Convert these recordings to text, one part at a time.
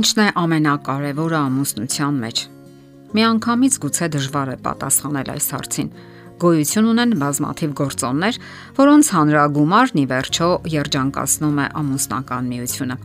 Ինչն է ամենակարևորը ամուսնության մեջ։ Միանգամից գուցե դժվար է պատասխանել այս հարցին։ Գոյություն ունեն բազմաթիվ գործոններ, որոնց հանրագումարն ի վերջո երջանկացնում է ամուսնական միությունը։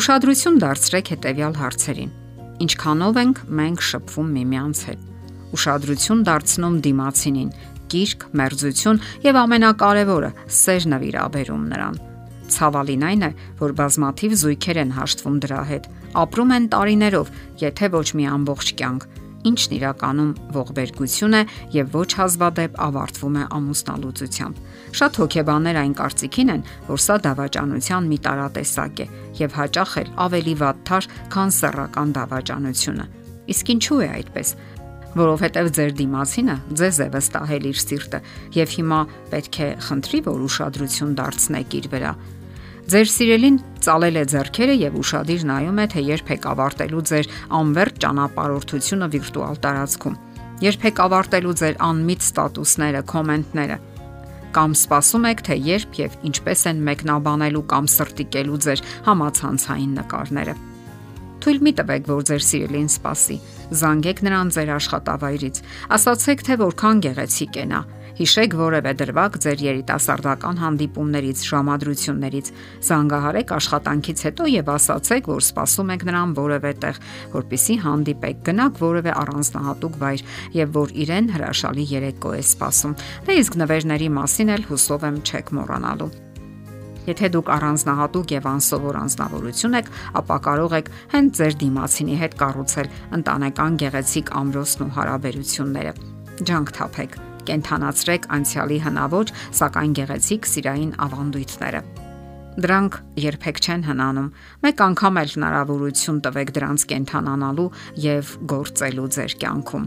Ուշադրություն դարձրեք հետևյալ հարցերին. Ինչքանով ենք մենք շփվում միմյանց հետ։ Ուշադրություն դարձնում դիմացինին, կիրք, մերձություն եւ ամենակարևորը՝ սեր նվիրաբերում նրան Ցավալին այն է, որ բազմաթիվ զույգեր են հաշտվում դրա հետ, ապրում են տարիներով, եթե ոչ մի ամբողջ կյանք, ինչն իրականում ողբերգություն է եւ ոչ հազվադեպ ավարտվում է ամուսնալուծությամբ։ Շատ հոգեբաններ այն կարծիքին են, որ սա դավաճանության մի տարատեսակ է եւ հաճախ էլ ավելի վատթար, քան սեռական դավաճանությունը։ Իսկ ինչու է այդպես որովհետև ձեր դիմացինը ձեզ է վստահել իր սիրտը եւ հիմա պետք է խնդրի, որ ուշադրություն դարձնեք իր վրա Ձեր սիրելին ծալել է зерքերը եւ ուրشادիր նայում է, թե երբ եք ավարտելու ձեր անվերջ ճանապարհորդությունը վիրտուալ տարածքում։ Երբ եք ավարտելու ձեր անմիտ ստատուսները, կոմենտները, կամ սպասում եք, թե երբ եւ ինչպես են մեկնաբանելու կամ սրտիկելու ձեր համացանցային նկարները։ Թույլ մի տվեք, որ ձեր սիրելին սպասի։ Զանգեք նրան ձեր աշխատավայրից։ Ասացեք, թե որքան գեղեցիկ է նա Հիշեք որևէ դրվագ ձեր երիտասարդական հանդիպումներից, ժամադրություններից, զանգահարեք աշխատանքից հետո եւ ասացեք, որ սպասում եք նրան որևէ տեղ, որpիսի հանդիպեք, գնաք որևէ առանձնահատուկ վայր եւ որ իրեն հրաշալի երեկո է սպասում։ Դե իսկ նվերների մասին էլ հուսով եմ չեք մոռանալու։ Եթե դուք առանձնահատուկ եւ անսովոր անznավորություն եք, ապա կարող եք հենց ձեր դիմացինի հետ կառուցել ընտանեկան գեղեցիկ ամրոցն ու հարաբերությունները։ Ջանք թափեք կենթանացրեք անցյալի հնաոճ, սակայն գեղեցիկ սիրային ավանդույթները։ Դրանք երբեք չեն հնանում։ Մեկ անգամ էլ հնարավորություն տվեք դրանց կենթանանալու եւ գործելու ձեր կյանքում։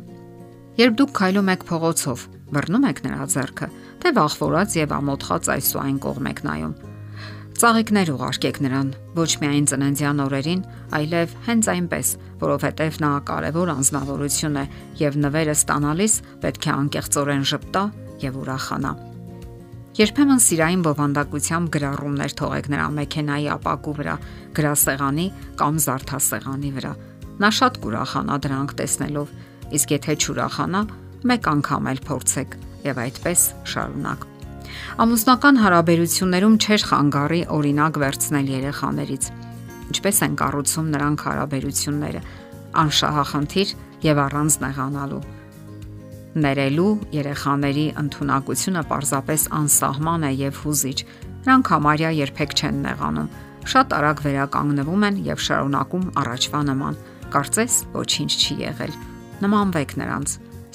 Երբ դուք քայլում եք փողոցով, բռնում եք նրա ձեռքը, թե վախվորած եւ ամոթխած այս ու այն կողմ եք նայում Ծաղիկներ ուղարկեք նրան ոչ միայն ծննդյան օրերին, այլև հենց այնպես, որովհետև նա կարևոր անznավորություն է եւ նվերը ստանալիս պետք է անկեղծորեն ճպտա եւ ուրախանա։ Երբեմն սիրային բովանդակությամբ գրառումներ թողեք նրա մեքենայի ապակու վրա, գրասեղանի կամ զարդասեղանի վրա։ Նա շատ կուրախանա դրանք տեսնելով, իսկ եթե չուրախանա, մեկ անգամ էլ փորձեք եւ այդպես շարունակ։ Ամուսնական հարաբերություններում չէր խանգարի օրինակ վերցնել երեխաներից։ Ինչպես են կառուցում նրանք հարաբերությունները՝ անշահախնդիր եւ առանց նեղանալու։ Ներելու երեխաների ընտունակությունը պարզապես անսահման է եւ հուզիչ։ Նրանք համարյա երբեք չեն նեղանում։ Շատ արագ վերականգնվում են եւ շարունակում առաջվա նման։ Կարծես ոչինչ չի եղել։ Նմանվեք նրանց,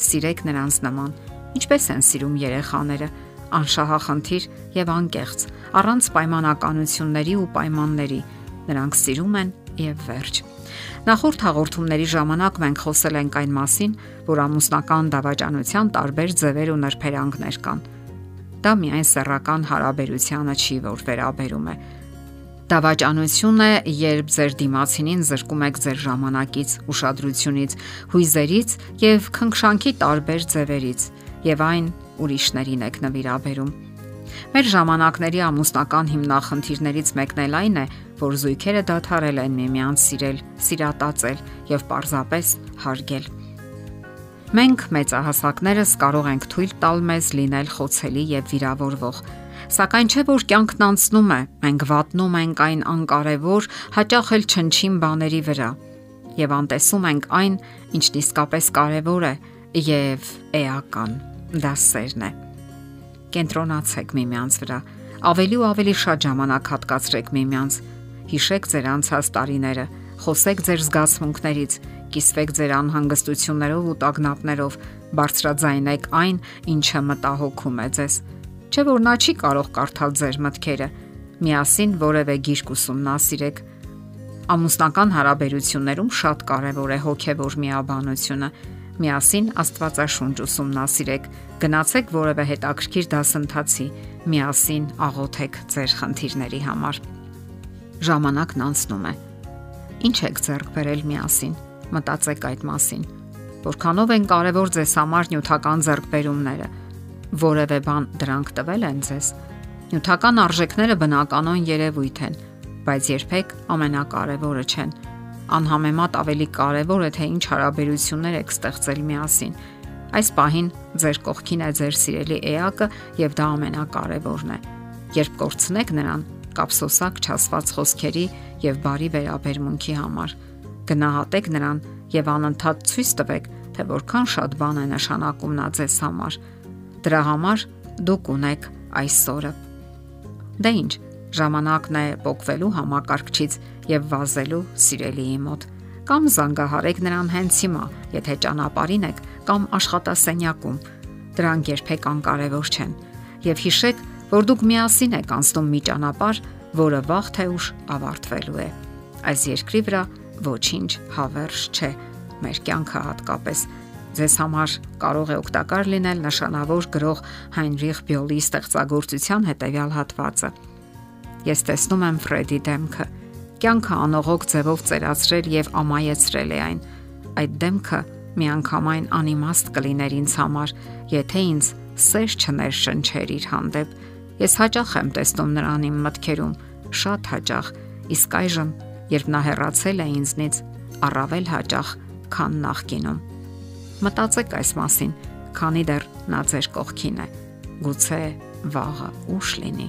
սիրեք նրանց նման։ Ինչպես են սիրում երեխաները, անշահախնդիր եւ անկեղծ, առանց պայմանականությունների ու պայմանների։ Նրանք սիրում են եւ վերջ։ Նախորդ հաղորդումների ժամանակ մենք խոսել ենք այն մասին, որ ամուսնական դավաճանության տարբեր ձևեր ու նրբերանգներ կան։ Դա միայն սեռական հարաբերությանը չի, որ վերաբերում է։ Դավաճանություն է, երբ ձեր դիմացինին զրկում եք ձեր ժամանակից, ուշադրությունից, հույզերից եւ քնքշանքի տարբեր ձևերից, եւ այն ուրիշներին եք նվիրաբերում։ Մեր ժամանակների ամուսնական հիմնախնդիրներից մեկն էլ այն է, որ զույգերը դադարել են միմյանց սիրել, սիրատացել եւ պարզապես հարգել։ Մենք մեծահասակներս կարող ենք թույլ տալ մեզ լինել խոցելի եւ վիրավորվող, սակայն չէ որ կյանքն անցնում է, մենք վատնում ենք այն անկարևոր, հաճախ էլ չնչին բաների վրա եւ անտեսում ենք այն, ինչն իսկապես կարևոր է եւ էական դա սերն է։ Կենտրոնացեք միմյանց վրա, ավելի ու ավելի շատ ժամանակ հատկացրեք միմյանց։ Հիշեք ձեր անցած տարիները, խոսեք ձեր զգացմունքներից, կիսվեք ձեր անհանգստություններով ու տագնապներով, բարձրաձայնեք այն, ինչը մտահոգում է ձեզ։ Չէ որ նա չի կարող կարդալ ձեր մտքերը։ Միասին որևէ գիրք ուսումնասիրեք։ Ամուսնական հարաբերություններում շատ կարևոր է հոգեվոր միաբանությունը Միասին Աստվածաշունչ ուսումնասիրեք, գնացեք որևէ հետաքրքիր դասընթացի, միասին աղոթեք ձեր խնդիրների համար։ Ժամանակն անցնում է։ Ինչ եք ձեռք բերել միասին։ Մտածեք այդ մասին։ Որքանով են կարևոր ձեզ համար նյութական ձեռքբերումները։ Որևէ բան դրանք տվել են ձեզ։ Նյութական արժեքները բնականon երևույթ են, բայց երբեք ամենակարևորը չեն անհամեմատ ավելի կարևոր է թե ինչ հարաբերություններ եք ստեղծել միասին։ Այս պահին ձեր կողքին է ձեր սիրելի էակը եւ դա ամենակարևորն է։ Երբ կորցնեք նրան, կապսոսակ չասված խոսքերի եւ բարի վերաբերմունքի համար, գնահատեք նրան եւ անընդհատ ցույց տվեք, թե որքան շատ բան է նշանակում նա ձեզ համար։ Դրա համար դուք ունեք այսօրը։ Դե ինչ, ժամանակն է փոխվելու համակարգչից եւ վազելու սիրելիի մոտ կամ զանգահարեք նրան հենց հիմա, եթե ճանապարհին եք կամ աշխատասենյակում։ Դրանք երբեք անկարևոր չեն։ Եվ հիշեք, որ դուք միասին եք անցնում մի ճանապարհ, որը վաղ թե ուշ ավարտվելու է։ Այս երկրի վրա ոչինչ հավերժ չէ, մեր կյանքը հատկապես ձեզ համար կարող է օգտակար լինել նշանավոր գրող Հայնրիխ Բյոլի ստեղծագործության հետևյալ հատվածը։ Ես տեսնում եմ Ֆրեդի դեմքը։ Կյանքը անողոք ձևով ծերացրել եւ ամայեցրել է այն։ Այդ դեմքը միանգամայն անիմաստ կլիներ ինձ համար, եթե ինձ սեր չներշնչեր իր հանդեպ։ Ես հաճախ եմ տեսնում նրան իմ մտքերում, շատ հաճախ, իսկ այժմ, երբ նա հեռացել է ինձնից, առավել հաճախ, քան նախկինում։ Մտածեք այս մասին, քանի դեռ նա ձեր կողքին է։ Գուցե վաղը ուշ լինի։